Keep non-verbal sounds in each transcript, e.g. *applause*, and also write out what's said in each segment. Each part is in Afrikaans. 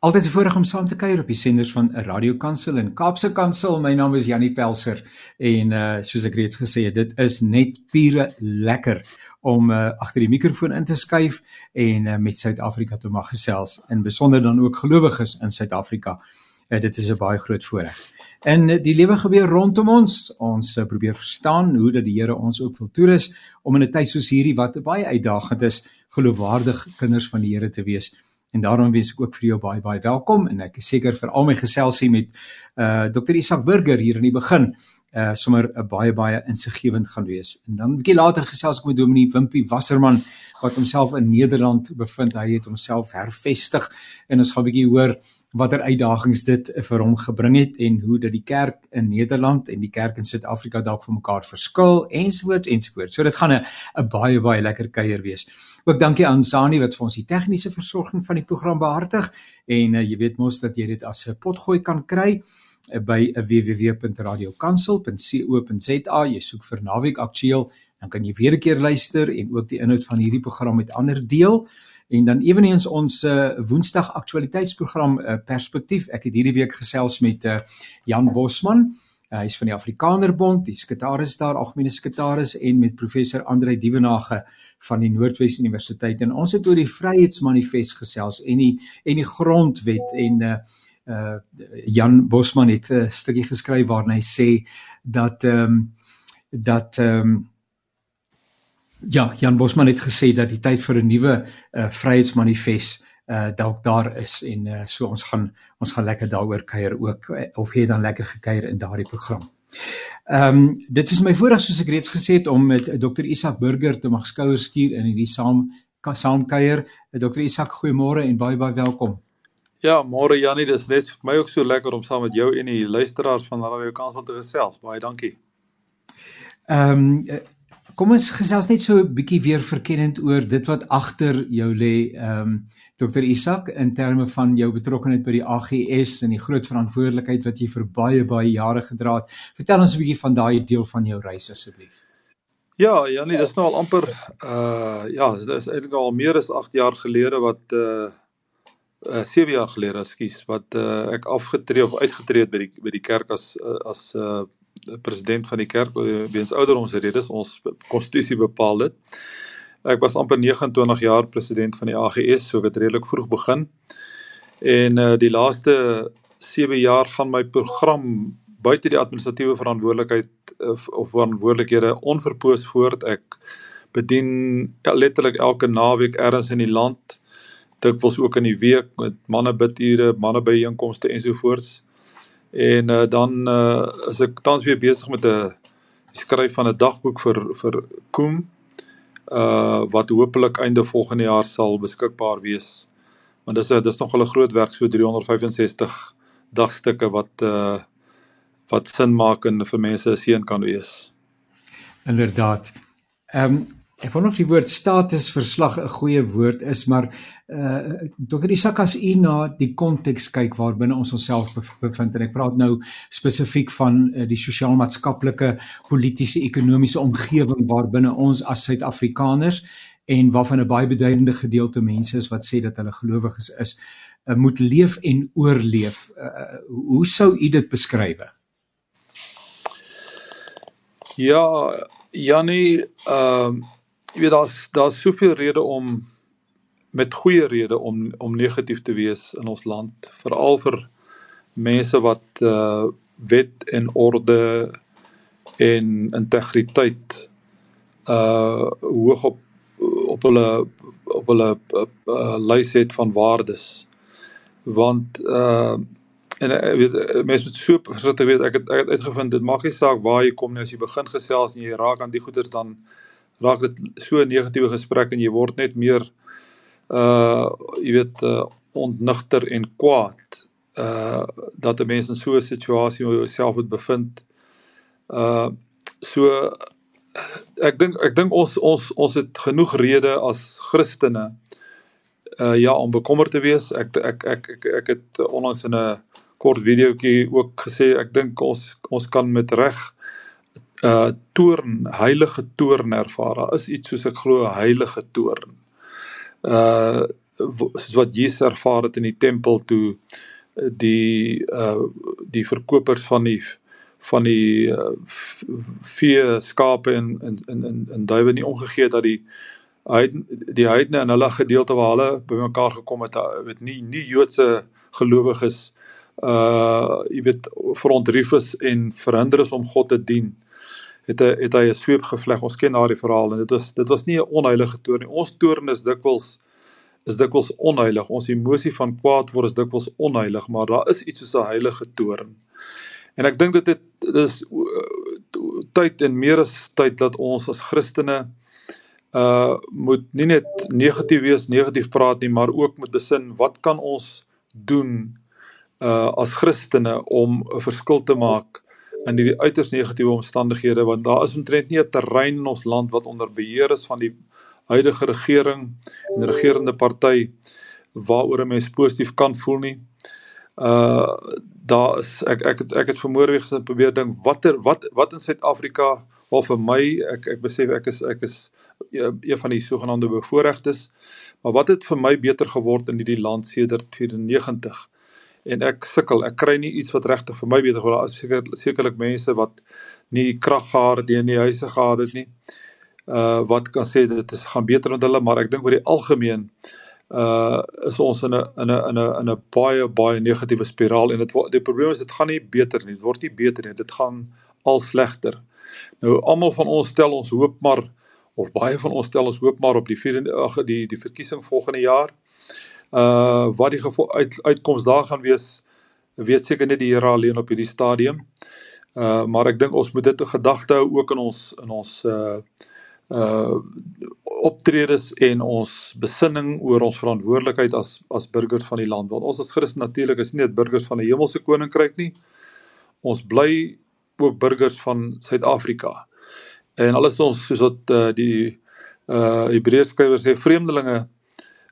Altyd 'n voorreg om saam te kuier op die senders van Radio Kansel en Kaapse Kansel. My naam is Janie Pelser en uh soos ek reeds gesê het, dit is net pure lekker om uh agter die mikrofoon in te skuif en uh, met Suid-Afrika te mag gesels en besonder dan ook gelowiges in Suid-Afrika. Uh, dit is 'n baie groot voorreg. En uh, die lewe gebeur rondom ons. Ons uh, probeer verstaan hoe dat die Here ons ook wil toerus om in 'n tyd soos hierdie wat baie uitdagend is, geloofwaardig kinders van die Here te wees. En daarom wens ek ook vir jou baie baie welkom en ek is seker vir al my geselsie met uh Dr Isak Burger hier in die begin uh sommer 'n baie baie insiggewend gaan wees. En dan 'n bietjie later gesels ek met Dominee Wimpie Wasserman wat homself in Nederland bevind. Hy het homself hervestig en ons gaan 'n bietjie hoor watter uitdagings dit vir hom gebring het en hoe dat die kerk in Nederland en die kerk in Suid-Afrika dalk vir mekaar verskil enswoords enswoords. So dit gaan 'n 'n baie baie lekker kuier wees. Ook dankie aan Sani wat vir ons die tegniese versorging van die program behartig en uh, jy weet mos dat jy dit as 'n potgooi kan kry uh, by uh, www.radiokansel.co.za. Jy soek vir Naweek Aktueel, dan kan jy weer 'n keer luister en ook die inhoud van hierdie program met ander deel. En dan ewenigs ons uh, Woensdag aktualiteitsprogram uh, Perspektief. Ek het hierdie week gesels met uh, Jan Bosman. Uh, hy is van die Afrikanerbond, die sekretaris daar, algemene sekretaris en met professor Andrei Dievenage van die Noordwes Universiteit. En ons het oor die Vryheidsmanifest gesels en die en die grondwet en uh, uh Jan Bosman het 'n stukkie geskryf waarin hy sê dat ehm um, dat ehm um, Ja, Jan Bosman het gesê dat die tyd vir 'n nuwe uh, vryheidsmanifest uh dalk daar is en uh, so ons gaan ons gaan lekker daaroor kuier ook of het dan lekker gekuier in daardie program. Ehm um, dit is my voorreg soos ek reeds gesê het om met Dr Isak Burger te mag skouers skuur in hierdie saam saam kuier. Dr Isak, goeiemôre en baie baie welkom. Ja, môre Janie, dis net vir my ook so lekker om saam met jou en die luisteraars van Radio Kansel te gesels. Baie dankie. Ehm um, Kom ons gesels net so 'n bietjie weer verkennend oor dit wat agter jou lê, ehm um, Dr Isak in terme van jou betrokkeheid by die AGS en die groot verantwoordelikheid wat jy vir baie baie jare gedra het. Vertel ons 'n bietjie van daai deel van jou reis asseblief. Ja, Janie, dis nou al amper uh ja, dit is eintlik al meer as 8 jaar gelede wat uh uh 7 jaar gelede, ekskuus, wat uh ek afgetree of uitgetree het by die by die kerk as uh, as uh president van die kerk eh, weens ouderdomsredes ons konstitusie bepaal dit. Ek was amper 29 jaar president van die AGS, so het redelik vroeg begin. En uh die laaste 7 jaar gaan my program buite die administratiewe verantwoordelikheid uh, of verantwoordelikhede onverpoos voort. Ek bedien letterlik elke naweek ergens in die land, dikwels ook in die week met manne bidure, manne byeenkomste ensovoorts. En uh, dan uh, is ek tans weer besig met 'n skryf van 'n dagboek vir vir Koem uh wat hopelik einde volgende jaar sal beskikbaar wees. Want dis dis nog 'n groot werk so 365 dagstukke wat uh wat sin maak en vir mense 'n seën kan wees. Inderdaad. Ehm um, Ek wonder of die woord statusverslag 'n goeie woord is, maar uh Dr. Isak as u na die konteks kyk waarbinne ons onsself bevind en ek praat nou spesifiek van uh, die sosiaal-maatskaplike, politiese, ekonomiese omgewing waarbinne ons as Suid-Afrikaners en waarvan 'n baie beduidende gedeelte mense is wat sê dat hulle gelowiges is, uh, moet leef en oorleef. Uh, hoe sou u dit beskryf? Ja, Jannie, ehm uh jy weet daar's daar's soveel redes om met goeie redes om om negatief te wees in ons land, veral vir mense wat uh wet en orde en integriteit uh hoog op op hulle op hulle uh, uh, lys het van waardes. Want uh en ek weet mense moet so versigtig wees. Ek het ek het uitgevind dit maak nie saak waar jy kom nie as jy begin gesels en jy raak aan die goeters dan raak dit so 'n negatiewe gesprek en jy word net meer uh jy weet uh, ontnigter en kwaad uh dat 'n mens in so 'n situasie waar jouself moet bevind. Uh so ek dink ek dink ons ons ons het genoeg redes as Christene uh ja om bekommerd te wees. Ek ek ek ek, ek het onlangs in 'n kort videoetjie ook gesê ek dink ons ons kan met reg uh toorn, heilige toorn ervaar. Daar is iets soos ek glo heilige toorn. Uh soos wat Jesus ervaar het in die tempel toe die uh die verkopers van die van die uh, vee skape en in in in duiwe nie omgegee dat die hy die heidene in hulle gedeelte waar hulle bymekaar gekom het weet nie nie Joodse gelowiges uh jy weet verontrief is en verhinder is om God te dien het hy het hy 'n sweep gevleg. Ons ken daardie verhaal en dit was dit was nie 'n onheilige toorn nie. Ons toorn is dikwels is dikwels onheilig. Ons emosie van kwaad word is dikwels onheilig maar daar is iets soos 'n heilige toorn En ek dink dit het dis tyd en meer as tyd dat ons as Christene uh moet nie net negatief wees, negatief praat nie, maar ook met besin wat kan ons doen uh as Christene om 'n verskil te maak in hierdie uiters negatiewe omstandighede want daar is omtrent nie 'n terrein in ons land wat onder beheer is van die huidige regering en regerende party waaroor 'n mens positief kan voel nie. Uh daar is ek ek het ek het vermoere weer gesit probeer dink watter wat wat in Suid-Afrika waar vir my ek ek besef ek is ek is een van die sogenaamde bevoorregtes maar wat het vir my beter geword in hierdie land sedert 94 en ek sukkel. Ek kry nie iets wat regtig vir my beter geword daar is seker sekerlik mense wat nie krag gehad het in die huise gehad het nie. Uh wat kan sê dit is gaan beter met hulle maar ek dink oor die algemeen uh is ons in 'n in 'n in 'n in 'n baie baie negatiewe spiraal. En dit die probleem is dit gaan nie beter nie. Dit word nie beter nie. Dit gaan al slegter nou almal van ons stel ons hoop maar of baie van ons stel ons hoop maar op die vierde ag die die verkiesing volgende jaar uh wat die uit, uitkoms daar gaan wees weet seker net die Here alleen op hierdie stadium uh maar ek dink ons moet dit 'n gedagte hou ook in ons in ons uh uh optredes en ons besinning oor ons verantwoordelikheid as as burgers van die land. Want ons as Christen natuurlik is nie net burgers van die hemelse koninkryk nie. Ons bly ook burgers van Suid-Afrika. En alles ons soos wat uh, die uh Hebreërs skrywer sê vreemdelinge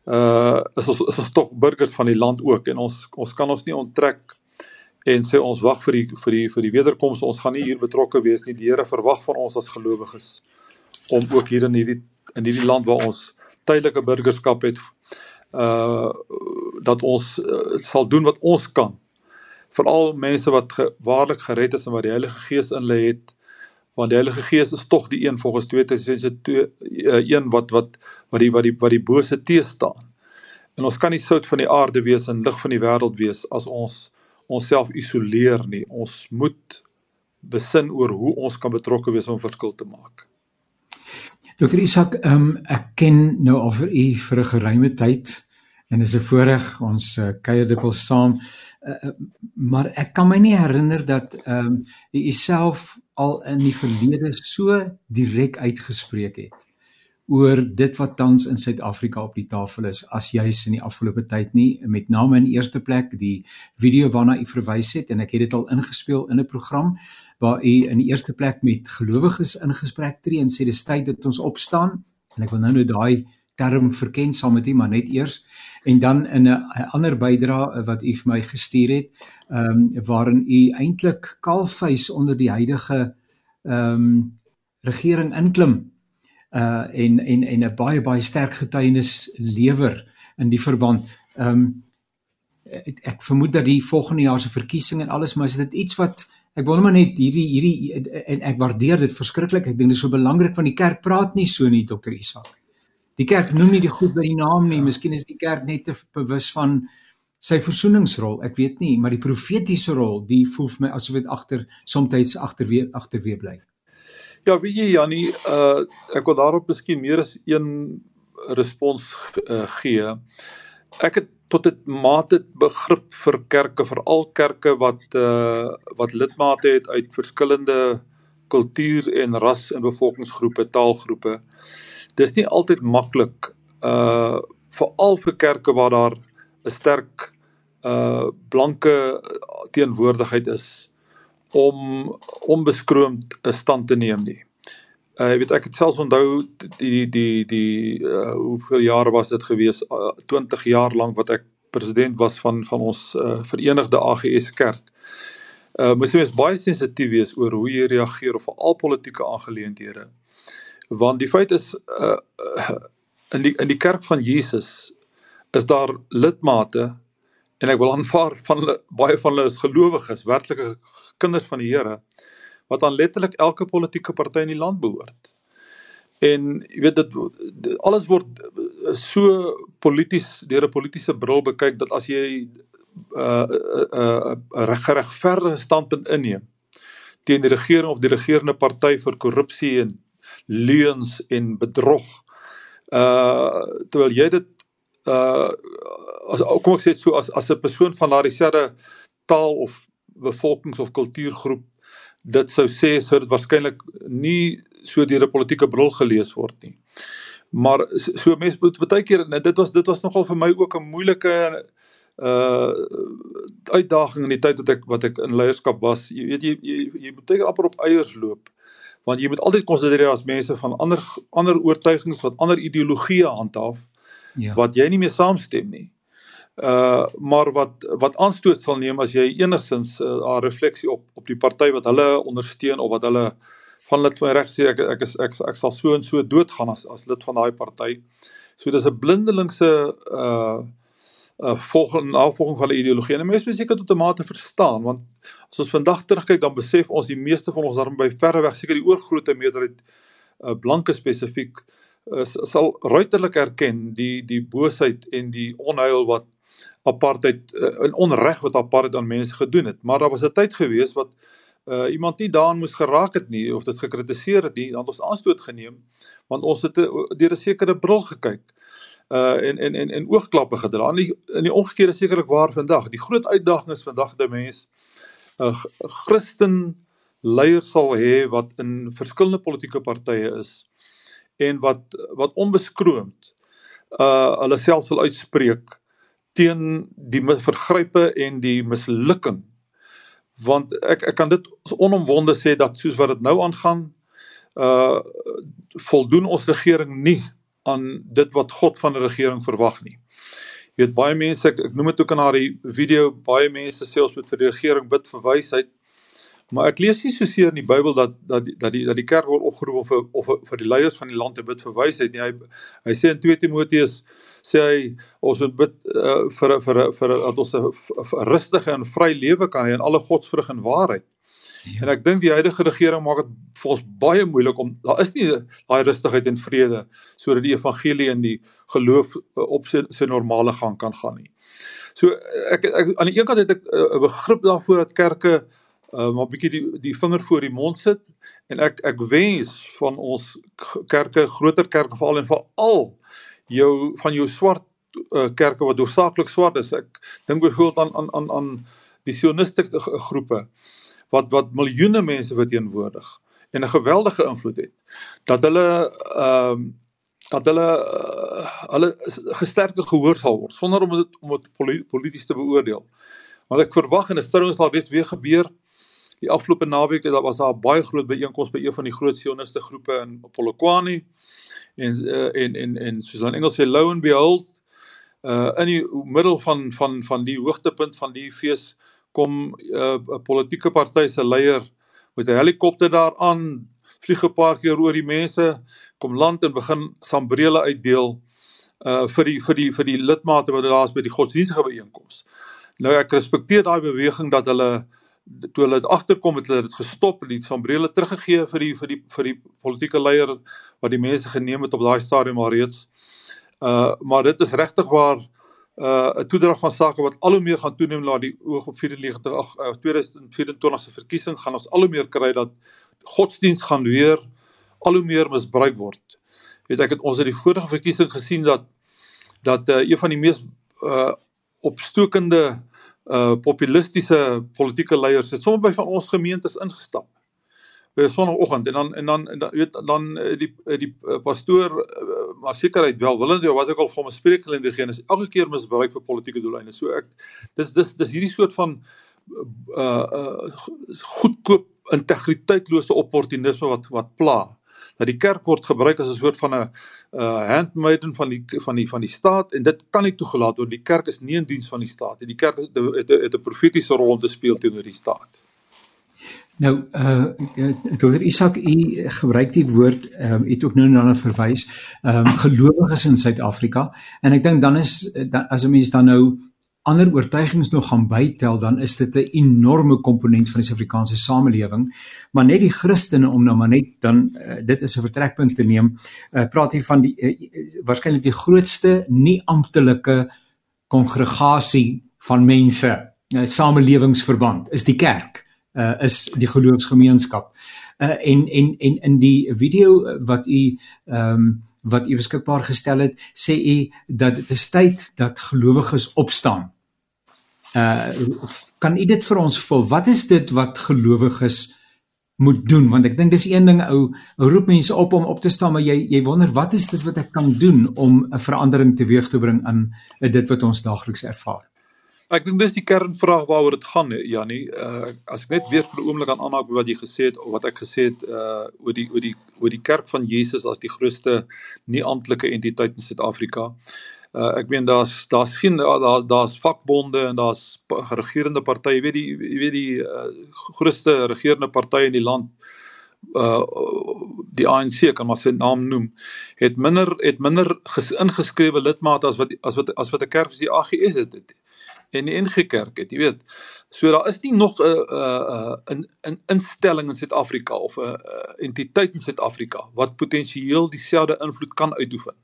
uh is ons is ons tog burgers van die land ook en ons ons kan ons nie onttrek en sê ons wag vir die vir die vir die wederkoms ons gaan nie hier betrokke wees nie. Die Here verwag van ons as gelowiges om ook hier in hierdie in hierdie land waar ons tydelike burgerskap het uh dat ons uh, sal doen wat ons kan. Veral mense wat ge, waarlik gered is en wat die Heilige Gees in hulle het want die Heilige Gees is tog die een volgens 2 Tessalonisense 2 uh, een wat wat wat die wat die wat die bose te staan. En ons kan nie sout van die aarde wees en lig van die wêreld wees as ons onsself isoleer nie. Ons moet besin oor hoe ons kan betrokke wees om verskil te maak. Dokter Isak, um, ek ken nou al vir u vir 'n geruime tyd en is 'n voorreg. Ons uh, kuier dikwels saam. Uh, maar ek kan my nie herinner dat ehm um, u uself al in die verlede so direk uitgespreek het oor dit wat tans in Suid-Afrika op die tafel is as juis in die afgelope tyd nie met name in eerste plek die video waarna u verwys het en ek het dit al ingespeel in 'n program waar u in die eerste plek met gelowiges in gesprek tree en sê dis tyd dat ons opstaan. En ek wil nou nou daai term verken saam met u maar net eers en dan in 'n ander bydra wat u vir my gestuur het ehm um, waarin u eintlik kalfhuis onder die huidige ehm um, regering inklim uh en en en 'n baie baie sterk getuienis lewer in die verband. Ehm um, ek, ek vermoed dat die volgende jaar se verkiesing en alles maar is dit iets wat ek wil maar net hierdie hierdie en ek waardeer dit verskriklik. Ek dink dit is so belangrik want die kerk praat nie so nie Dr. Isak. Die kerk noem nie die goed by die naam nie. Miskien is die kerk net te bewus van sy versoeningsrol. Ek weet nie, maar die profetiese rol, die voel vir my asof dit agter soms agter weer agter weer bly. Ja, weet jy Jannie, uh ek wil daarop miskien meer as een respons uh, gee. Ek het tot 'n mate begrip vir kerke, veral kerke wat uh wat lidmate het uit verskillende kultuur en ras en bevolkingsgroepe, taalgroepe. Dis nie altyd maklik uh veral vir kerke waar daar 'n sterk uh blanke teenwoordigheid is om onbeskroomd 'n stand te neem nie. Uh jy weet ek het selfs onthou die die die uh hoeveel jare was dit gewees uh, 20 jaar lank wat ek president was van van ons uh, Verenigde AGS Kerk. Uh moes mens baie sensitief wees oor hoe jy reageer op al politieke aangeleenthede. Want die feit is uh in die in die kerk van Jesus is daar lidmate en ek wil aanvaar van hulle baie van hulle is gelowiges, werklike kinders van die Here wat aan letterlik elke politieke party in die land behoort. En jy weet dit alles word so polities deur 'n politieke bril bekyk dat as jy 'n uh, uh, uh, uh, regverdige standpunt inneem teen die regering of die regerende party vir korrupsie en leuns en bedrog. Uh terwyl jy dit uh as kom ek sê so as as 'n persoon van daardie selfde taal of bevolkings of kultuurgroep dit sou sê sou dit waarskynlik nie so deur 'n politieke bril gelees word nie. Maar so mense moet baie keer dit was dit was nogal vir my ook 'n moeilike uh uitdaging in die tyd wat ek wat ek in leierskap was. Jy weet jy jy, jy moet baie amper op eiers loop want jy moet altyd konsidereer as mense van ander ander oortuigings wat ander ideologieë handhaaf ja. wat jy nie mee saamstem nie. Uh maar wat wat aanstoot sal neem as jy enigstens 'n uh, refleksie op op die party wat hulle ondersteun of wat hulle van lid van reg sê ek ek is ek, ek, sal so en so doodgaan as as lid van daai party. So dis 'n blindelingse uh uh, volgende navolging van 'n ideologie. En mense moet seker tot 'n mate verstaan want as ons vandag terugkyk dan besef ons die meeste van ons daarom by verre weg seker die oorgrootste meerderheid uh, blanke spesifiek is sal ruiterlik erken die die boosheid en die onheil wat apartheid uh, onreg wat apartheid aan mense gedoen het. Maar daar was 'n tyd gewees wat uh, iemand nie daaraan moes geraak het nie of dit gekritiseer het nie, dan het ons aanstoot geneem want ons het deur 'n sekere bril gekyk. Uh en en en en oogklappe gedra. In die in die omgekeerde sekerlik waar vandag. Die groot uitdaging is vandag dat 'n mens 'n uh, Christen leier sal hê wat in verskillende politieke partye is en wat wat onbeskroomd uh hulle self sal uitspreek teen die vergrype en die mislukking want ek ek kan dit onomwonde sê dat soos wat dit nou aangaan uh voldoen ons regering nie aan dit wat God van 'n regering verwag nie. Jy weet baie mense ek, ek noem dit ook in haar video baie mense sê ons moet vir die regering bid vir wysheid. Maar ek lees nie so seer in die Bybel dat dat die, dat die dat die kerk word opgeroep of of vir die leiers van die land te bid vir wysheid nie. Hy hy sê in 2 Timoteus sê hy ons moet bid uh, vir vir vir dat ons 'n rustige en vry lewe kan hê in alle godsvrug en waarheid. Ja. En ek dink die huidige regering maak dit vir ons baie moeilik om daar is nie daai rustigheid en vrede sodat die evangelie en die geloof uh, op sy, sy normale gang kan gaan nie. So ek, ek aan die een kant het ek uh, 'n uh, begrip daarvoor dat kerke uh, maar bietjie die die vinger voor die mond sit en ek ek wens van ons kerke groter kerke veral en veral jou van jou swart uh, kerke wat hoofsaaklik swart is ek dink byvoorbeeld aan aan aan aan die sionistiese groepe wat wat miljoene mense verteenwoordig en 'n geweldige invloed het dat hulle ehm uh, dat hulle uh, hulle gesterker gehoor sal word sonder om dit om dit polities te beoordeel. Want ek verwag en dit sou ons al weet weer gebeur Die afgelope naweek het daar was daar baie groot byeenkoms by een van die groot sioniste groepe in Polokwane en uh, en en en soos dan Engels sê low and behold uh in die middel van van van die hoogtepunt van die fees kom uh, 'n uh, politieke party se leier met 'n helikopter daaraan vlieg 'n paar keer oor die mense kom land en begin sambrele uitdeel uh vir die vir die vir die lidmate wat daar is by die godsdienstige byeenkoms. Nou ek respekteer daai beweging dat hulle toe hulle dit agterkom het hulle dit gestop en die sambrele teruggegee vir die vir die vir die politieke leier wat die mense geneem het op daai stadium alreeds. Uh maar dit is regtig waar uh 'n toedrag van sake wat al hoe meer gaan toeneem na die oog op 94 ag uh, 2024 se verkiesing gaan ons al hoe meer kry dat godsdienst gaan weer al hoe meer misbruik word. Weet ek het ons het die vorige verkiesing gesien dat dat uh, een van die mees uh opstokende uh populistiese politieke leiers het sommer by van ons gemeentes ingestap. 'n sonoggend en dan en dan en dan weet dan uh, die uh, die pastoor maar sekerheid wel willend jy wat ek al vir hom spreekgelend gee is elke keer misbruik vir politieke doeleinde. So ek dis dis dis hierdie soort van uh uh goedkoop integriteitslose opportunisme wat wat pla dat die kerk word gebruik as 'n soort van 'n uh handmaiden van die van die van die staat en dit kan nie toegelaat word. Die kerk is nie in diens van die staat nie. Die kerk het 'n profetiese rol om te speel teenoor die staat. Nou uh Dr. Isak u gebruik die woord ehm um, het ook nou na verwys ehm um, gelowiges in Suid-Afrika en ek dink dan is dan, as 'n mens dan nou ander oortuigings nog gaan bytel dan is dit 'n enorme komponent van die Suid-Afrikaanse samelewing maar net die Christene om nou maar net dan uh, dit is 'n vertrekpunt te neem uh, praat hier van die uh, waarskynlik die grootste nie amptelike kongregasie van mense uh, samelewingsverband is die kerk uh, is die geloofsgemeenskap. Uh, en en en in die video wat u ehm um, wat u beskikbaar gestel het sê u dat dit is tyd dat gelowiges opstaan. Uh kan u dit vir ons vul wat is dit wat gelowiges moet doen? Want ek dink dis een ding ou roep mense op om op te staan maar jy jy wonder wat is dit wat ek kan doen om 'n verandering teweeg te bring in dit wat ons daagliks ervaar Ek dink dis die kernvraag waaroor dit gaan Jannie uh, as ek net weer vir 'n oomblik aan aanhaak wat jy gesê het of wat ek gesê het uh oor die oor die oor die kerk van Jesus as die grootste nie amptelike entiteit in Suid-Afrika. Uh, ek meen daar's daar's geen daar's daar's vakbonde en daar's regerende partye, jy weet die jy weet die uh, grootste regerende party in die land uh die ANC kan maar sy naam noem het minder het minder ingeskrewe lidmate as wat as wat as wat 'n kerk soos die AGS het, het en die NG Kerk het jy weet so daar is nie nog 'n 'n 'n 'n instelling in Suid-Afrika of 'n entiteit in Suid-Afrika wat potensieel dieselfde invloed kan uitoefen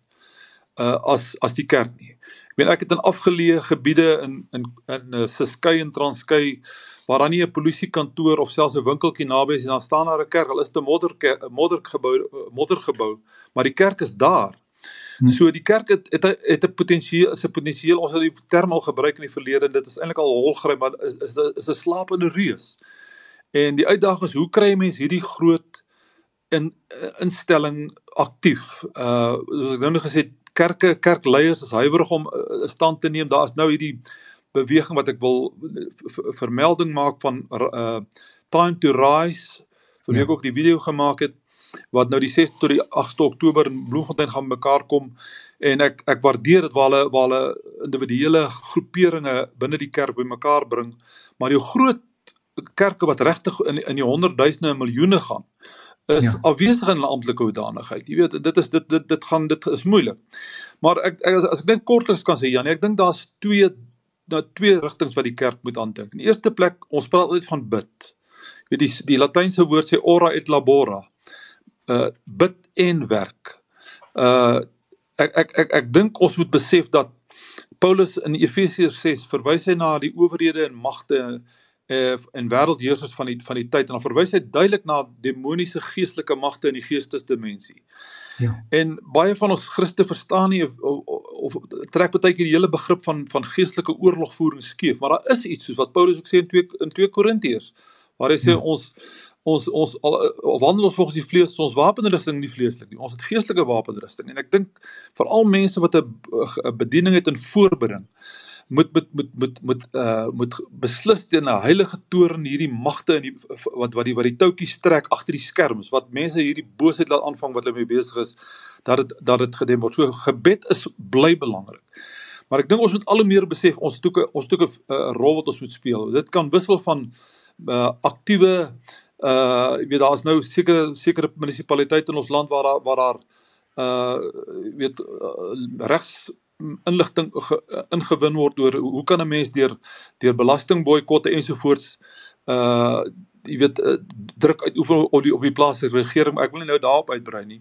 uh, as as die kerk nie. Ek meen ek het in afgeleë gebiede in in in uh, Siskei en Transkei waar daar nie 'n polisiekantoor of selfs 'n winkeltjie naby is en dan staan daar 'n kerk. Hulle is te modder moddergebou moddergebou, maar die kerk is daar. Hmm. So die kerk het het het 'n potensieel is 'n potensieel ons het die term al gebruik in die verlede en dit is eintlik al holgryp maar is is is 'n slapende reus. En die uitdaging is hoe kry mense hierdie groot in instelling aktief. Uh soos ek nou net gesê het kerke kerkleiers is huiwerig om 'n uh, stand te neem. Daar is nou hierdie beweging wat ek wil vermelding maak van uh Time to Rise vir wie ja. ek ook die video gemaak het wat nou die 6 tot die 8 Oktober in Bloemfontein gaan mekaar kom en ek ek waardeer dit waar hulle waar hulle individuele groeperinge binne die kerk bymekaar bring maar die groot kerke wat regtig in in die honderdduisende en miljoene gaan is ja. afwesig in 'n amptelike hoedanigheid. Jy weet, dit is dit dit dit gaan dit is moeilik. Maar ek, ek as, as ek net kortliks kan sê Janie, ek dink daar's twee na twee rigtings wat die kerk moet aandink. In die eerste plek, ons praat altyd van bid. Jy weet die die latynse woord sê ora et labora. Uh bid en werk. Uh ek ek ek ek dink ons moet besef dat Paulus in Efesiërs 6 verwys hy na die owerhede en magte uh en wêreldheersers van die van die tyd en dan verwys hy duidelik na demoniese geestelike magte in die geestesdimensie. Ja. En baie van ons Christe verstaan nie of, of, of trek baie keer die hele begrip van van geestelike oorlogvoering skeef, maar daar is iets soos wat Paulus ook sê in 2 in 2 Korintiërs waar hy sê ja. ons ons ons al wandel ons volgens die vlees ons wapenrusting nie vleeslik nie ons het geestelike wapenrusting en ek dink veral mense wat 'n bediening het in voorbereiding moet moet moet moet moet uh moet beslis teen 'n heilige toren hierdie magte in die wat wat die wat die toutjies trek agter die skerms wat mense hierdie boosheid laat aanvang wat hulle mee besig is dat dit dat dit gedem word. So gebed is bly belangrik. Maar ek dink ons moet al hoe meer besef ons 'n ons ook 'n uh, rol wat ons moet speel. Dit kan wissel van uh aktiewe uh weet daar's nou sekere sekere munisipaliteite in ons land waar daar waar daar uh weet uh, regs inligting ingewin word oor hoe kan 'n mens deur deur belastingboikotte ensovoorts uh jy weet uh, druk uitoefen op die op die plaaslike regering ek wil nie nou daarop uitbrei nie.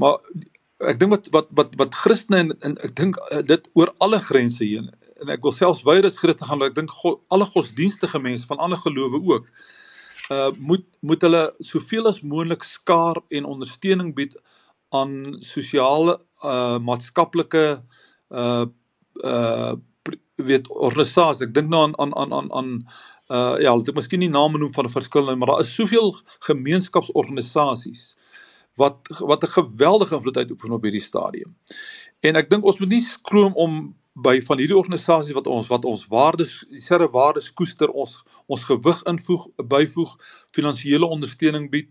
Maar ek dink wat wat wat wat Christene en, en ek dink uh, dit oor alle grense heen en ek wil selfs as Christene gaan ek dink God, alle godsdienstige mense van ander gelowe ook uh moet moet hulle soveel as moontlik skaar en ondersteuning bied aan sosiale uh maatskaplike uh uh weet organisasies. Ek dink nou aan aan aan aan aan uh ja, ek miskien nie name noem van verskillende, maar daar is soveel gemeenskapsorganisasies wat wat 'n geweldige invloed uitoefen op hierdie stadium. En ek dink ons moet nie skroom om by van hierdie organisasies wat ons wat ons waardes dieselfde waardes koester ons ons gewig invoeg byvoeg finansiële ondersteuning bied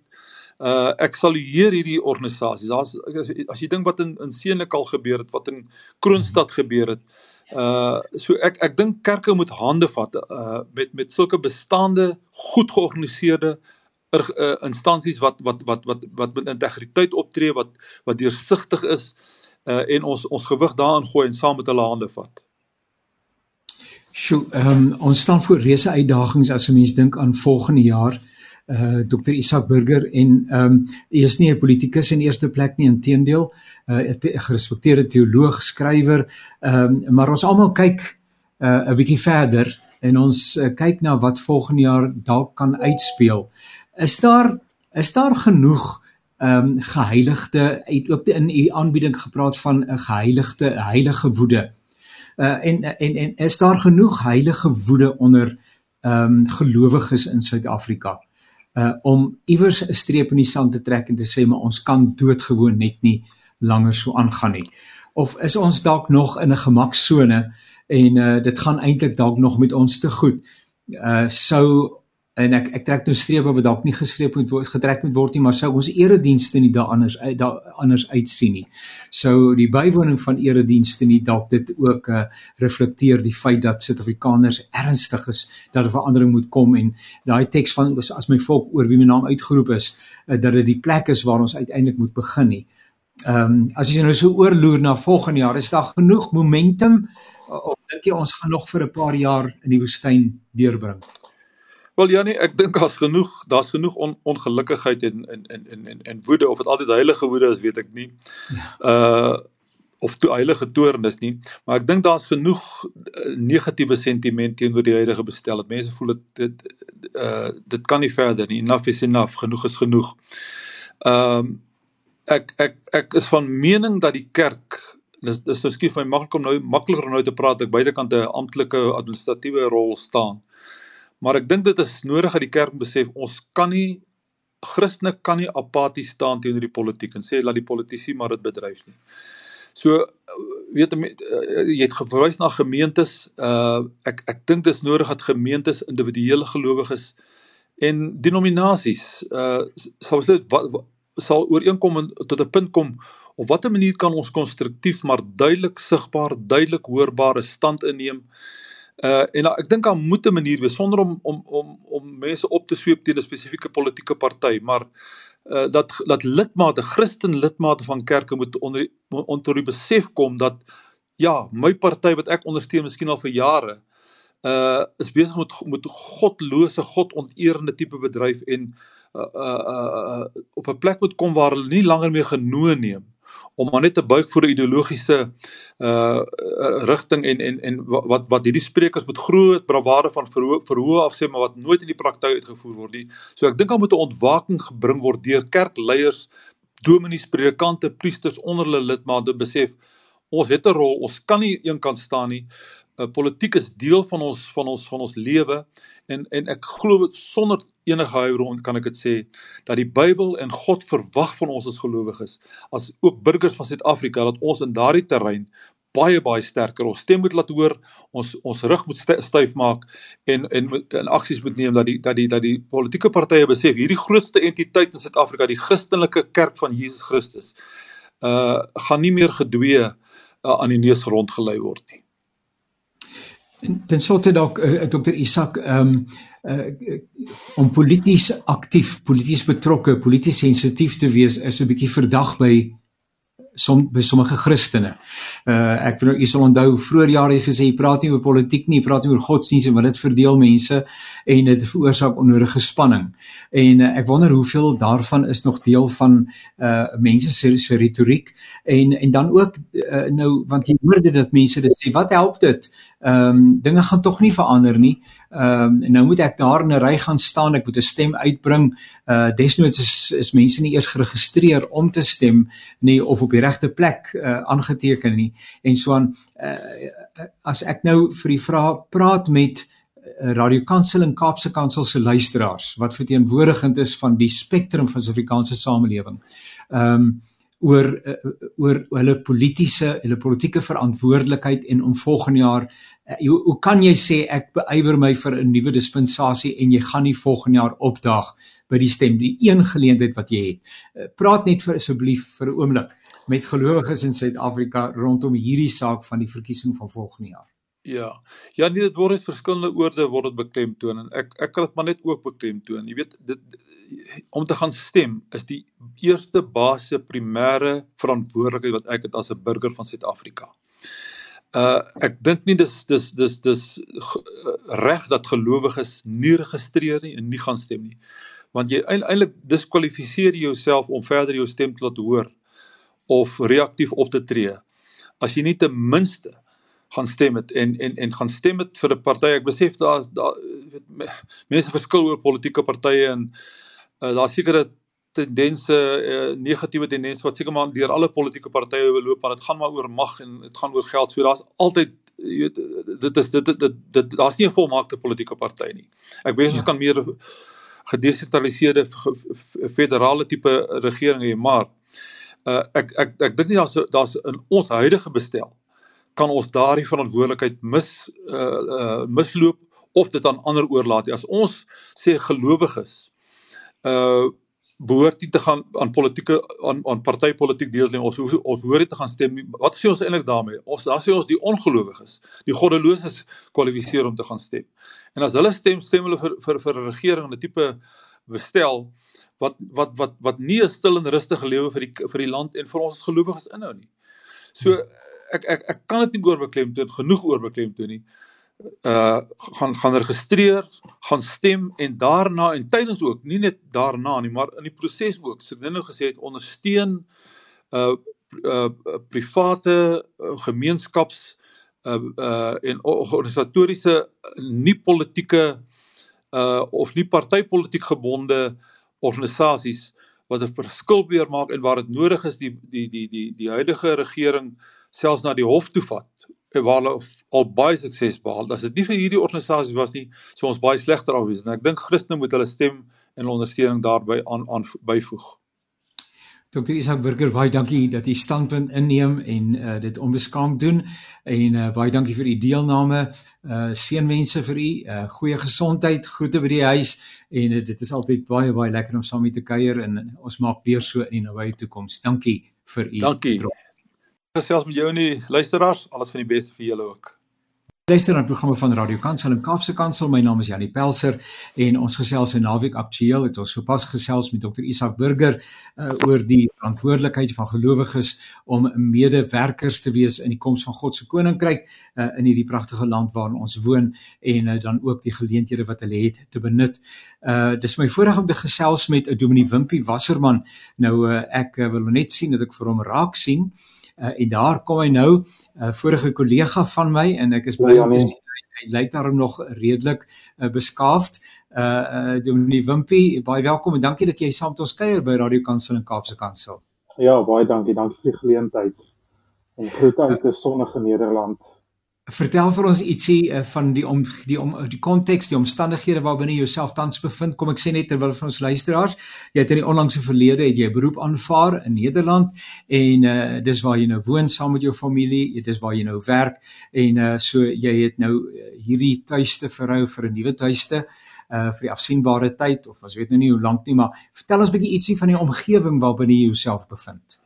uh ek sal hier hierdie organisasies. As, as jy dink wat in in Seenlik al gebeur het, wat in Kroonstad gebeur het, Uh so ek ek dink kerke moet hande vat uh met met sulke bestaande goed georganiseerde er, uh, instansies wat wat wat wat wat met integriteit optree wat wat deursigtig is uh en ons ons gewig daarin gooi en saam met hulle hande vat. Sjoe, ehm um, ons staan voor reuse uitdagings as 'n mens dink aan volgende jaar. Uh Dr Isak Burger en ehm um, hy is nie 'n politikus in eerste plek nie, inteendeel, uh 'n gerespekteerde teoloog, skrywer, ehm um, maar ons almal kyk uh 'n bietjie verder en ons uh, kyk na wat volgende jaar dalk kan uitspeel. Is daar is daar genoeg ehm um, geheiligde uit ook in u aanbieding gepraat van 'n geheiligde heilige woede? uh, en en en is daar genoeg heilige woede onder ehm um, gelowiges in Suid-Afrika? Uh om iewers 'n streep in die sand te trek en te sê maar ons kan doodgewoon net nie langer so aangaan nie. Of is ons dalk nog in 'n gemaksone en uh dit gaan eintlik dalk nog met ons te goed? Uh sou en ek ek trek nou strepe wat dalk nie geskreep moet word getrek moet word nie maar sou ons eredienste nie daar anders daar anders uitsien nie. Sou die bywoning van eredienste nie dalk dit ook uh, reflekteer die feit dat Suid-Afrikaners ernstig is dat 'n verandering moet kom en daai teks van as my volk oor wie my naam uitgeroep is uh, dat dit die plek is waar ons uiteindelik moet begin nie. Ehm um, as jy nou so oorloer na volgende jaar is daar genoeg momentum of dink jy ons gaan nog vir 'n paar jaar in die woestyn deurbring? Wel Janie, ek dink daar's genoeg, daar's genoeg on, ongelukkigheid en en en en en en woede of dit altyd heilige woede is, weet ek nie. Uh of toe heilige toorn is nie, maar ek dink daar's genoeg uh, negatiewe sentiment teenoor die huidige bestel. Mense voel dit dit uh dit kan nie verder nie. Enough is enough, genoeg is genoeg. Ehm um, ek ek ek is van mening dat die kerk dis dis nou skief my maklik om nou makliker om nou te praat ek buitekant 'n amptelike administratiewe rol staan. Maar ek dink dit is nodig dat die kerk besef ons kan nie Christene kan nie apaties staan teenoor die politiek en sê laat die politici maar dit bedryf nie. So weet jy het verwys na gemeentes uh ek ek dink dis nodig dat gemeentes individuele gelowiges en denominasies uh sal dit wat, wat sal ooreenkom tot 'n punt kom op watter manier kan ons konstruktief maar duidelik sigbaar, duidelik hoorbare stand inneem Uh en ek dink daar moet 'n manier wees sonder om om om om mense op te sweep teen 'n spesifieke politieke party, maar uh dat dat lidmate, Christen lidmate van kerke moet onder onder die besef kom dat ja, my party wat ek ondersteun miskien al vir jare uh is besig met met godlose, godonteerende tipe bedryf en uh uh, uh op 'n plek moet kom waar hulle nie langer meer genoeg neem om maar net te buig vir 'n ideologiese uh rigting en en en wat wat hierdie sprekers met groot bravade van verhoog verhoog af sê maar wat nooit in die praktyk uitgevoer word nie. So ek dink daar moet 'n ontwaking gebring word deur kerkleiers, dominees, predikante, priesters onder hulle lidmate besef ons het 'n rol, ons kan nie eenkant staan nie. Politiek is deel van ons van ons van ons lewe en en ek glo sonder enige huiwer kan ek dit sê dat die Bybel en God verwag van ons as gelowiges as ook burgers van Suid-Afrika dat ons in daardie terrein baie baie sterker ons stem moet laat hoor ons ons rug moet styf maak en en en aksies moet neem dat die dat die dat die politieke partye besef hierdie grootste entiteit in Suid-Afrika die Christelike kerk van Jesus Christus uh gaan nie meer gedwee uh, aan die neus rondgelei word nie. Sou dit dalk uh, Dr Isak ehm um, uh, om polities aktief, polities betrokke, polities sensitief te wees is 'n bietjie verdag by som by sommige Christene. Uh ek weet nou jy sal onthou vroeër jare jy gesê jy praat nie oor politiek nie, jy praat nie oor godsdienst nie, want dit verdeel mense en dit veroorsaak onnodige spanning. En uh, ek wonder hoeveel daarvan is nog deel van uh mense se se retoriek en en dan ook uh, nou want jy hoor dit dat mense dit sê, wat help dit? Ehm um, dinge gaan tog nie verander nie. Ehm um, nou moet ek daar in 'n ry gaan staan, ek moet 'n stem uitbring. Uh desnoods is is mense nie eers geregistreer om te stem nie of op die regte plek uh aangeteken nie. En so aan uh as ek nou vir die vraag praat met Radio Kansel en Kaapse Kansel se luisteraars wat verteenwoordigend is van die spektrum van Suid-Afrikaanse samelewing. Ehm um, oor uh, oor hulle politieke hulle politieke verantwoordelikheid en om volgende jaar uh, hoe, hoe kan jy sê ek beywer my vir 'n nuwe dispensasie en jy gaan nie volgende jaar opdaag by die stem die een geleentheid wat jy het uh, praat net vir asseblief vir 'n oomblik met gelowiges in Suid-Afrika rondom hierdie saak van die verkiesing van volgende jaar? Ja. Ja, nee, dit word uit verskillende oorde word dit beklemtoon en ek ek kan dit maar net ook beklemtoon. Jy weet dit om te gaan stem is die eerste basiese primêre verantwoordelikheid wat ek het as 'n burger van Suid-Afrika. Uh ek dink nie dis dis dis dis reg dat gelowiges nie registreer nie en nie gaan stem nie. Want jy eintlik diskwalifiseer jouself om verder jou stem te laat hoor of reaktief op te tree as jy nie ten minste gaan stem het en en en gaan stem het vir 'n party. Ek besef daar daar mense verskil oor politieke partye en uh, daar sekere tendense uh, negatiewe tendense wat seker maar deur alle politieke partye loop want dit gaan maar oor mag en dit gaan oor geld. So daar's altyd jy weet dit is dit dit, dit, dit daar's nie 'n volmaakte politieke party nie. Ek wens ons ja. kan meer gedesentraliseerde federale tipe regering hê, maar uh, ek ek ek dink nie daar's daar's in ons huidige bestel kan ons daardie verantwoordelikheid mis uh, uh misloop of dit aan ander oorlaat. As ons sê gelowiges uh behoort nie te gaan aan politieke aan aan partytetiek deelneem ons ons hoor dit te gaan stem. Wat sê ons eintlik daarmee? Ons daar sê ons die ongelowiges, die goddeloses kwalifiseer om te gaan stem. En as hulle stem, stem hulle vir vir vir 'n regering en 'n tipe bestel wat wat wat wat nie 'n stil en rustige lewe vir die vir die land en vir ons gelowiges inhou nie. So ek ek ek kan dit nie oorbeklemtoon genoeg oorbeklemtoon nie. Uh gaan gaan registreer, gaan stem en daarna en tydens ook, nie net daarna nie, maar in die proses ook. So nou gesê het ondersteun uh uh private uh, gemeenskaps uh uh en organisatoriese nie politieke uh of nie partytetiek gebonde organisasies wat 'n verskil weer maak en waar dit nodig is die die die die die huidige regering selfs na die hof toe vat waar hulle al baie sukses behaal. As dit nie vir hierdie organisasies was nie, sou ons baie slegter af wees. En ek dink Christene moet hulle stem en ondersteuning daarbey aan aan byvoeg. Dr. Isak Burger, baie dankie dat u standpunt inneem en uh, dit onbeskaamd doen en uh, baie dankie vir u deelname. Uh seënwense vir u, uh goeie gesondheid, groete by die huis en uh, dit is altyd baie baie lekker om saam met te kuier en uh, ons maak weer so in die nabye toekoms. Dankie vir u. Dankie. Gesels met jou en die luisteraars, alles van die beste vir julle ook. Luister na programme van Radio Kansel en Kaapse Kansel. My naam is Janie Pelser en ons gesels in naweek aktueel het ons sopas gesels met Dr Isak Burger uh, oor die verantwoordelikheid van gelowiges om medewerkers te wees in die koms van God se koninkryk uh, in hierdie pragtige land waarin ons woon en uh, dan ook die geleenthede wat hulle het te benut. Uh dis my voorreg om te gesels met 'n Dominee Wimpie Wasserman. Nou uh, ek uh, wil net sien dat ek vir hom raak sien. Uh, en daar kom hy nou 'n uh, vorige kollega van my en ek is bly om te sien hy, hy lyk daarom nog redelik uh, beskaafd. Uh uh Dominee Wimpie, baie welkom en dankie dat jy saam met ons kuier by Radio Kansel en Kaapse Kansel. Ja, baie dankie. Dankie vir die geleentheid. En groete uit 'n sonnige Nederland. Vertel vir ons ietsie uh, van die om die om die konteks, die omstandighede waarbinne jy jouself tans bevind. Kom ek sê net terwyl vir ons luisteraars, jy het in die onlangse verlede het jy 'n beroep aanvaar in Nederland en uh dis waar jy nou woon saam met jou familie, dit is waar jy nou werk en uh so jy het nou hierdie tuiste verhou vir 'n nuwe tuiste uh vir die afsienbare tyd of ons weet nou nie hoe lank nie, maar vertel ons 'n bietjie ietsie van die omgewing waarbinne jy jouself bevind.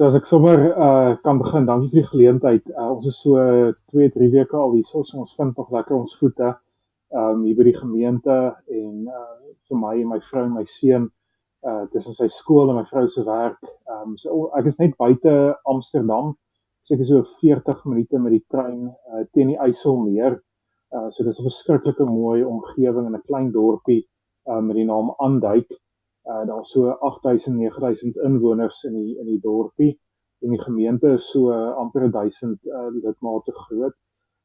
So as ek sommer uh kan begin, dankie vir die geleentheid. Uh, ons is so 2, 3 weke al hier, so ons vind nog lekker ons voete um hier by die gemeente en uh vir my en my vrou en my seun uh tussen sy skool en my vrou se werk. Um so ek is net buite Amsterdam. So ek is so 40 minute met die trein uh teen die IJsselmeer. Uh so dis 'n verskriklike mooi omgewing in 'n klein dorpie uh met die naam Aanduik uh daar's so 8000 9000 inwoners in die in die dorpie en die gemeente is so uh, amper 1000 uh, lidmate groot.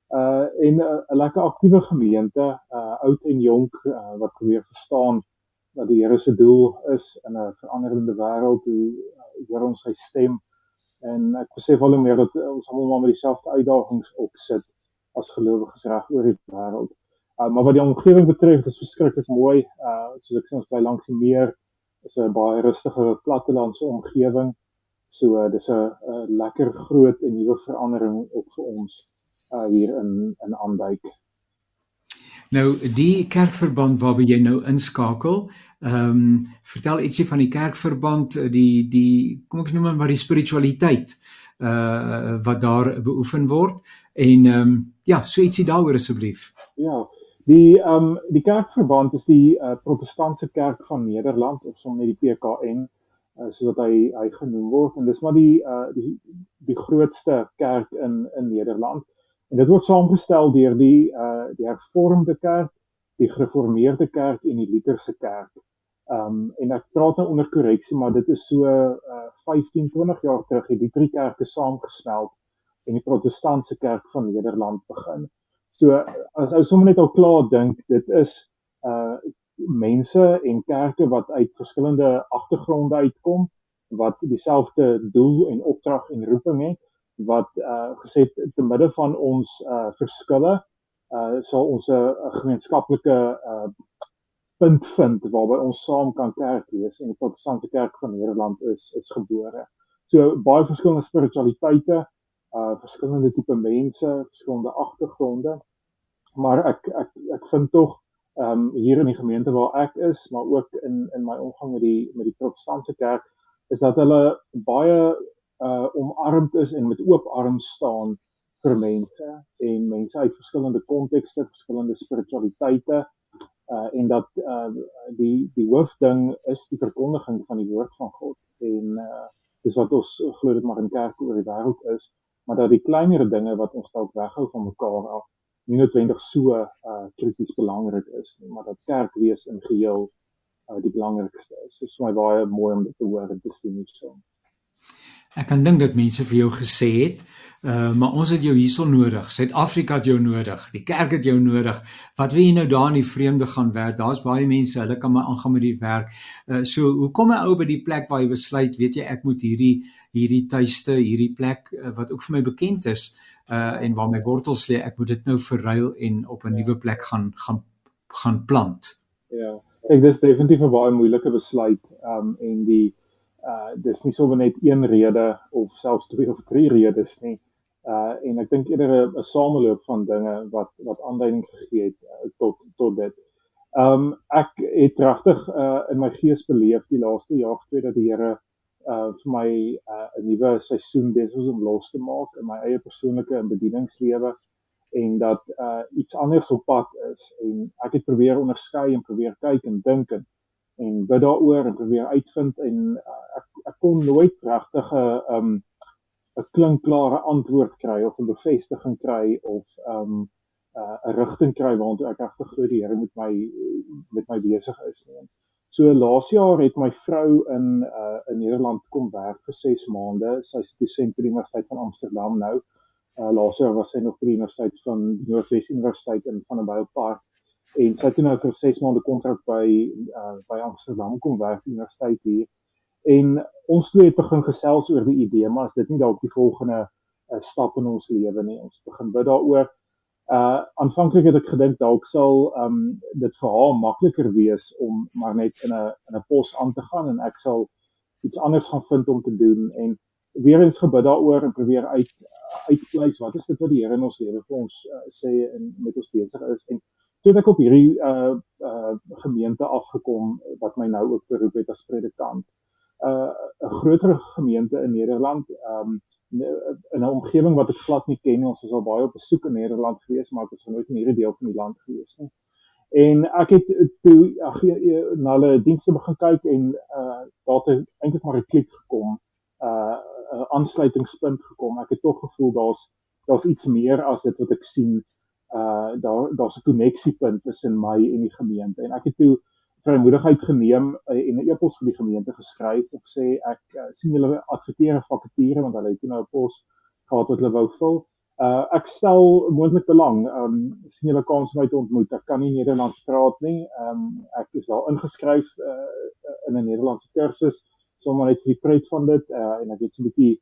Uh en 'n uh, lekker aktiewe gemeente, uh oud en jonk uh, wat probeer verstaan wat die Here se doel is in 'n veranderende wêreld hoe uh, hoor ons sy stem en ek besef al hoe meer dat ons almal met dieselfde uitdagings opsit as gelowiges reg oor die wêreld. Uh, maar wat die omgewing betref, is verskriklik mooi. Uh soos ek sê ons bly langs die meer is 'n baie rustige plattelandse omgewing. So uh, dis 'n lekker groot en nuwe verandering op vir ons uh, hier in in Aanduik. Nou die kerkverband waarby jy nou inskakel, ehm um, vertel ietsie van die kerkverband, die die kom ek noem maar die spiritualiteit uh wat daar beoefen word en ehm um, ja, so ietsie daaroor asseblief. Ja. Die ehm um, die kerkverband is die uh, protestantse kerk van Nederland of sommer net die PKN uh, soos hy hy genoem word en dis maar die uh die die grootste kerk in in Nederland. En dit word saamgestel deur die uh die hervormde kerk, die gereformeerde kerk en die Lutherse kerk. Um en ek praat nou onder korreksie, maar dit is so uh 15, 20 jaar terug het die drie kerke saamgesmelt en die protestantse kerk van Nederland begin. So as ou sommer net al klaar dink, dit is uh mense en kerke wat uit verskillende agtergronde uitkom wat dieselfde doel en opdrag en roeping het wat uh gesê te midde van ons uh verskille uh sal ons 'n gemeenskaplike uh punt vind waarby ons saam kan kerk wees en die protestantse kerk van Nederland is is gebore. So baie verskillende spiritualiteite, uh verskillende tipe mense, verskillende agtergronde. Maar ek ek ek vind tog ehm um, hier in die gemeente waar ek is, maar ook in in my omgang met die met die protestantse kerk is dat hulle baie uh omarmd is en met oop arms staan vir mense en mense uit verskillende kontekste, verskillende spiritualiteite uh en dat uh die die hoofding is die verkondiging van die woord van God en uh dis wat ons glo dit maar in kerke oor die wêreld is maar dat die kleinere dinge wat ons dalk weghou van mekaar af nie noodwendig so uh krities belangrik is nie maar dat kerk wees in geheel uh die belangrikste is. Dit is vir my baie mooi om dit te hoor en te sien hierso. Ek kan dink dat mense vir jou gesê het, uh maar ons het jou hierso nodig. Suid-Afrika het jou nodig. Die kerk het jou nodig. Wat wil jy nou daar in die vreemde gaan werk? Daar's baie mense, hulle kan maar aangaan met die werk. Uh so hoe kom 'n ou by die plek waar jy besluit, weet jy, ek moet hierdie hierdie tuiste, hierdie plek uh, wat ook vir my bekend is uh en waar my wortels lê, ek moet dit nou verruil en op 'n nuwe plek gaan gaan gaan plant. Ja. Ek dis definitief 'n baie moeilike besluit um en die uh dis nie sommer net een rede of selfs twee of drie redes nie. Uh en ek dink eerder 'n sameloop van dinge wat wat aanduiding gegee het uh, tot tot dit. Um ek het regtig uh in my gees beleef die laaste jaar twee dat die Here uh vir my uh 'n nuwe seisoen besig is om los te maak in my eie persoonlike en bedieningslewe en dat uh iets anders op pad is en ek het probeer onderskei en probeer kyk en dink en en bid daaroor en probeer uitvind en uh, ek ek kon nooit regtig 'n um 'n klinkklare antwoord kry of 'n bevestiging kry of um 'n uh, rigting kry waartoe ek regtig glo die Here met my met my besig is nie. So laas jaar het my vrou in uh, in Nederland kom werk vir 6 maande. Sy is die Universiteit van Amsterdam nou. Uh, laas jaar was sy nog by die Universiteit van Noordwes Universiteit in Vanderbijlpark en sy het nou vir 6 maande kontrak by uh, by Amsterdam kom werk universiteit hier. En ons twee het begin gesels oor die idee, maar as dit nie dalk die volgende uh, stap in ons lewe nie. Ons begin bid daaroor. Uh aanvanklik het ek gedink dalk sal um dit vir haar makliker wees om maar net in 'n in 'n pos aan te gaan en ek sal iets anders gaan vind om te doen en weer eens gebid daaroor en probeer uit uitpleis wat is dit wat die Here in ons lewe vir ons uh, sê en met ons besig is en toe ek op hierdie uh uh gemeente afgekom wat my nou ook beroep het as predikant. Uh 'n groter gemeente in Nederland, um in 'n omgewing wat ek glad nie ken nie. Ons was al baie op besoek in Nederland gewees, maar ek was nooit in hierdie deel van die land gewees nie. En ek het toe ag na hulle dienste begin kyk en uh daar het eintlik maar 'n klik gekom. Uh 'n aansluitingspunt gekom. Ek het tog gevoel daar's daar's iets meer as dit wat ek sien uh daar daar's 'n koneksiepunt tussen my en die gemeente en ek het toe vrymoedigheid geneem uh, en 'n e-pos vir die gemeente geskryf en sê ek uh, sien julle adverteer vakature want hulle het nou 'n pos gehad wat hulle wou vul. Uh ek stel moontlik belang. Um sien julle kans om my te ontmoet. Ek kan nie Nederlands praat nie. Um ek is wel ingeskryf uh in 'n Nederlandse kursus sommer net vir die pret van dit uh en ek weet so 'n bietjie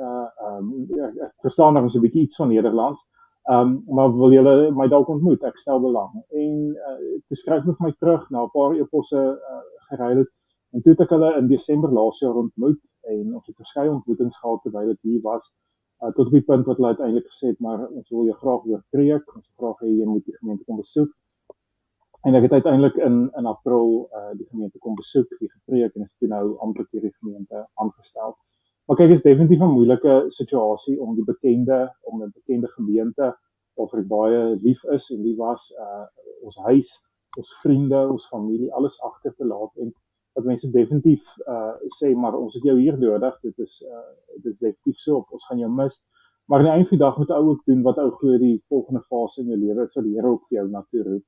uh um ek, ek verstaan nog so 'n bietjie iets van Nederlands. Ehm um, maar wil julle my dalk ontmoet? Ek stel belang. En uh, toe skryf hulle vir my terug na 'n paar eposse uh, geruil het en toe het ek hulle in Desember laas jaar ontmoet en ons het verskeie ontmoetings gehad terwyl ek hier was. Uh, tot op die punt wat hulle uiteindelik gesê het maar ons wil jou graag weer preek. Ons graag hê jy moet die gemeente kom besoek. en ek het uiteindelik in in April uh die gemeente kom besoek, die gepreek en is toe nou amptelik deur die gemeente aangestel. Maar kyk, is definitief 'n moeilike situasie om die bekende om 'n bekende gemeente of ek baie lief is en lief was uh ons huis, ons vriende, ons familie, alles agter te laat en wat mense definitief uh sê maar ons het jou hier nodig. Dit is uh dit is definitief so op ons gaan jou mis. Maar aan die einde van die dag moet ou ook doen wat ou glo die volgende fase in jou lewe is wat die Here ook vir jou na toe roep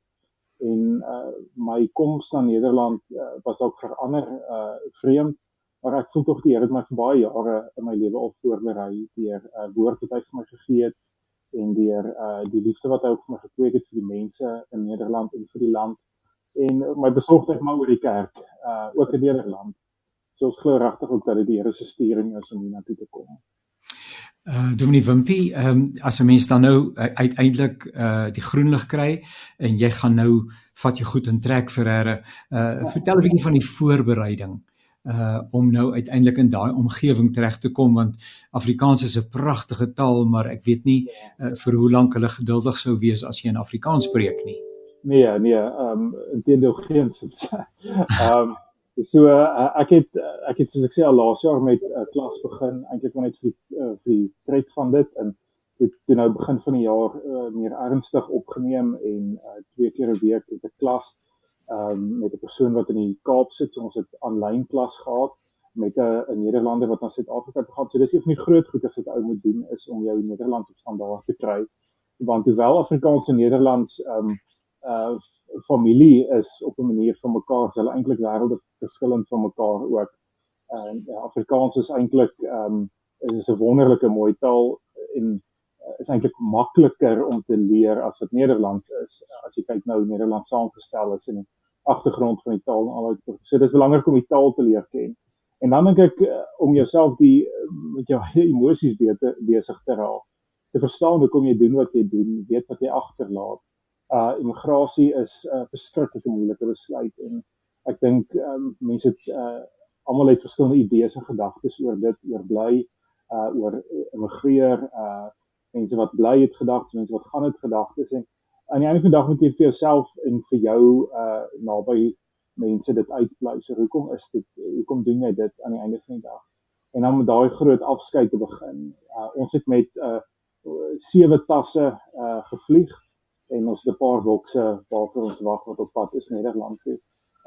en uh my koms na Nederland uh, was ook verander uh vreemd maar ek voel tog die Here het my vir baie jare in my lewe al voorberei deur uh woord wat hy vir my gegee het en deur uh die liefde wat hy ook vir my gekweek het vir die mense in Nederland en vir die land en my besorgdheid maar oor die kerk uh ook in Nederland so ons glo regtig ook dat dit die Here se sturing is om hier na toe te kom Uh Dominee Wimpy, ehm um, as 'n mens dan nou uh, uiteindelik uh die groen lig kry en jy gaan nou vat jy goed in trek vir herre. Uh ja. vertel 'n bietjie van die voorbereiding uh om nou uiteindelik in daai omgewing terecht te kom want Afrikaans is 'n pragtige taal, maar ek weet nie uh, vir hoe lank hulle geduldig sou wees as jy in Afrikaans spreek nie. Nee, nee, ehm um, intendeel geen sins. Ehm *laughs* um, So uh, ek het ek het soos ek sê al laas jaar met 'n uh, klas begin eintlik net vir die uh, vir die tred van dit en dit toe nou begin van die jaar uh, meer ernstig opgeneem en uh, twee keer 'n week het 'n klas um, met 'n persoon wat in die Kaap sit. So ons het aanlyn klas gehad met 'n 'n Nederlander wat na Suid-Afrika toe gaan. So dis een van die groot goed as wat ou moet doen is om jou Nederlands op standaard te kry. Want hoewel Afrikaans en Nederlands ehm um, uh familie is op 'n manier van mekaar, hulle eintlik wêrelde verskillend van mekaar ook. En ja, Afrikaans is eintlik ehm um, is 'n wonderlike mooi taal en uh, is eintlik makliker om te leer as wat Nederlands is. As jy kyk nou Nederlands saamgestel is en die agtergrond van die taal en al daai so dit is belangrik om die taal te leer ken. En dan dink ek uh, om jouself die met jou *laughs* emosies beter besig te raak. Te verstaan hoe kom jy doen wat jy doen, weet wat jy agterlaat uh immigrasie is 'n uh, verskriklike moeilike besluit en ek dink um, mense het uh almal het verskillende idees en gedagtes oor dit oor bly uh oor immigreer uh mense wat bly het gedagtes mense wat gaan het gedagtes en aan die einde van die dag moet jy vir jouself en vir jou uh naby mense dit uitbly so hoekom is dit hoekom doen jy dit aan die einde van die dag en dan met daai groot afskeid te begin uh ons het met uh sewe tasse uh gevlieg en ons het 'n paar bokse waarvoor ons wag wat op pad is Nederland toe.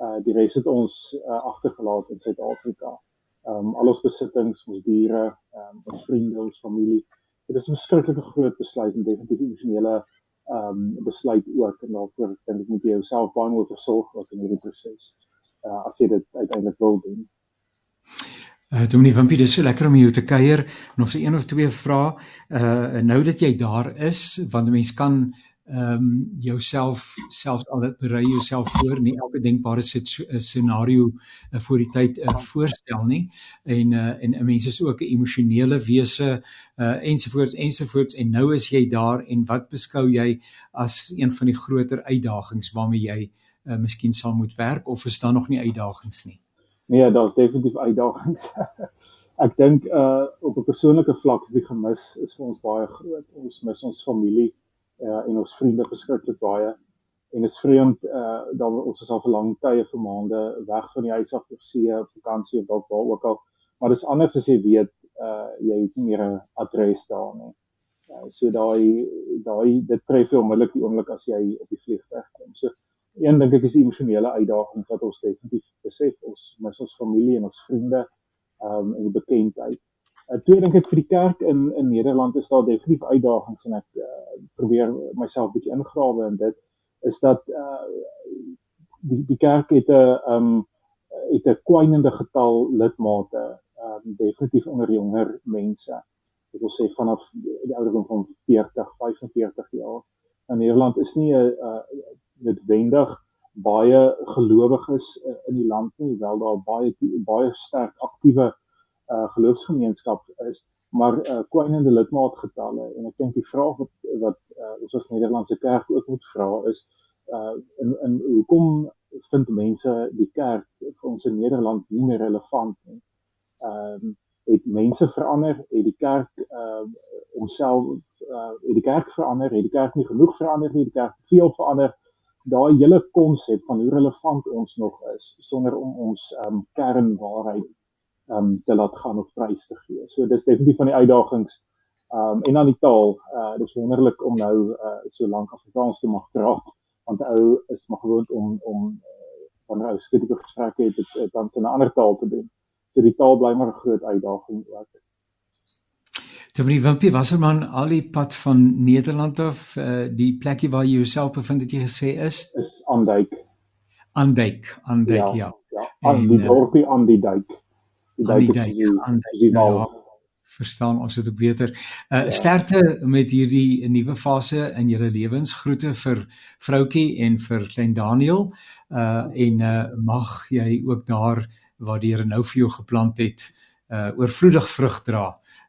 Uh die res het ons uh, agtergelaat in Suid-Afrika. Um al ons besittings, ons diere, um ons vriende, ons familie. Dit is 'n verskriklike groot besluit en definitief 'n emosionele um besluit ook en daarvoor dink ek moet jy jouself baie moet versorg wat in hierdie proses. Uh as jy dit uiteindelik wil doen. Uh, Dominee van Pieter, so lekker om jou te kuier. Nog so een of twee vrae. Uh nou dat jy daar is, want 'n mens kan ehm um, jouself self al berei jouself voor nie elke denkbare scenario uh, voor die tyd uh, voorstel nie. En uh, en 'n mens is ook 'n emosionele wese uh, ensovoorts ensovoorts. En nou is jy daar en wat beskou jy as een van die groter uitdagings waarmee jy uh, miskien sal moet werk? Of is daar nog nie uitdagings nie? Nee, daar's definitief uitdagings. *laughs* Ek dink uh op 'n persoonlike vlak is die gemis is vir ons baie groot. Ons mis ons familie uh, en ons vriende beskiklik baie en is vreemd uh dan ons is al vir lang tye vir maande weg van die huis af vir see of vakansie of dalk waar ook al maar dis anders as jy weet uh jy het nie meer 'n adres daar nie. Uh, so daai daai dit tref jou onmiddellik die oomblik as jy op die vliegtuig kom. So een dink ek is die emosionele uitdaging wat ons definitief besef ons mis ons familie en ons vriende um en die bekendheid. Uh, twee dink ek vir die kerk in in Nederland is daar definitief uitdagings en ek uh, probeer myself bietjie ingrawe in dit is dat uh, die die kerk het 'n um het 'n kwynende getal lidmate um definitief onder jonger mense. Ek wil sê vanaf die ouderdom van 40, 45 jaar. In Nederland is nie 'n uh, noodwendig baie gelowiges uh, in die land nie, wel daar baie baie sterk aktiewe uh geloofsgemeenskap is maar uh kwynende lidmaatgetalle en ek dink die vraag wat wat uh, ons as Nederlandse kerk ook moet vra is uh in in hoekom vind mense die kerk vir ons in Nederland nie meer relevant nie. Ehm um, het mense verander, het die kerk ehm uh, homself uh het die kerk verander, het die kerk nie genoeg verander nie, die kerk veel verander. daai hele konsep van hoe relevant ons nog is sonder om ons ehm um, kernwaarheid ehm um, te laat gaan of prys te gee. So dis definitief van die uitdagings ehm um, en dan die taal. Uh dis wonderlik om nou uh so lank Afrikaans te mag praat want ou is maar gewoond om om uh, wanneer ou skriftelike gesprekke het, het dan in 'n ander taal te doen. So die taal bly maar 'n groot uitdaging ook. Dominee Wimpie Wasserman al die pad van Nederland af, uh, die plekkie waar jy jouself bevind het jy gesê is is Aandyk. Aandyk, Aandyk ja. Ja, ja. aan die eh, dorpie aan die dijk. Is die Aandyk. Ja, verstaan ons dit ook beter. Uh ja. sterkte met hierdie nuwe fase in julle lewens. Groete vir vroutjie en vir klein Daniel. Uh en uh mag jy ook daar waar die Here nou vir jou geplant het, uh oorvloedig vrug dra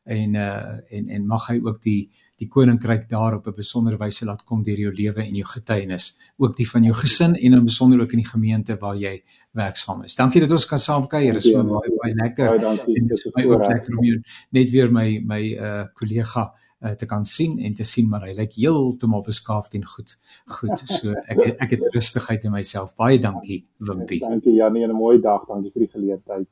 en uh en en mag hy ook die die koninkryk daar op 'n besondere wyse laat kom deur jou lewe en jou getuienis, ook die van jou gesin en in besonder ook in die gemeente waar jy werksaam is. Dankie dat ons kan saam kuier. Dit is so baie baie lekker. En dit is baie lekker om jou net weer my my uh kollega uh, te kan sien en te sien maar hy lyk heeltemal beskaafd en goed. Goed. So ek ek het *laughs* rustigheid in myself. Baie dankie Wimpie. Dankie Janie en 'n mooi dag. Dankie vir die geleentheid.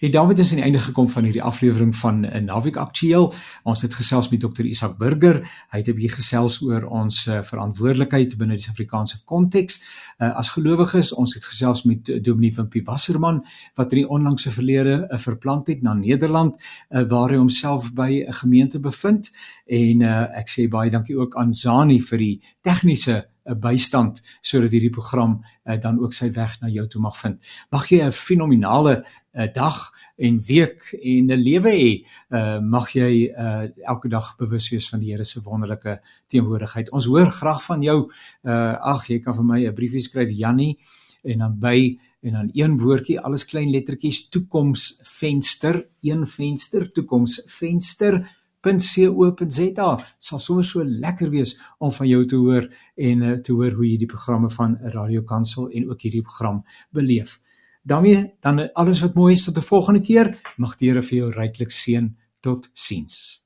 En daarmee is aan die einde gekom van hierdie aflewering van uh, Naweek Aktueel. Ons het gesels met Dr. Isak Burger. Hy het 'n bietjie gesels oor ons uh, verantwoordelikheid binne die Suid-Afrikaanse konteks. Uh, as gelowiges, ons het gesels met Dominee van Pie Wasserman wat in die onlangse verlede uh, verplant het na Nederland uh, waar hy homself by 'n gemeente bevind. En uh, ek sê baie dankie ook aan Zani vir die tegniese 'n bystand sodat hierdie program uh, dan ook sy weg na jou toe mag vind. Mag jy 'n fenominale uh, dag en week en 'n lewe hê. Uh, mag jy uh, elke dag bewus wees van die Here se wonderlike teenwoordigheid. Ons hoor graag van jou. Uh, ag, jy kan vir my 'n briefie skryf Jannie en dan by en dan een woordjie alles klein lettertjies toekoms venster een venster toekoms www.co.za sal sommer so lekker wees om van jou te hoor en uh, te hoor hoe jy die programme van Radio Kansel en ook hierdie program beleef. daarmee dan alles wat mooi is tot 'n volgende keer mag die Here vir jou ryklik seën tot siens.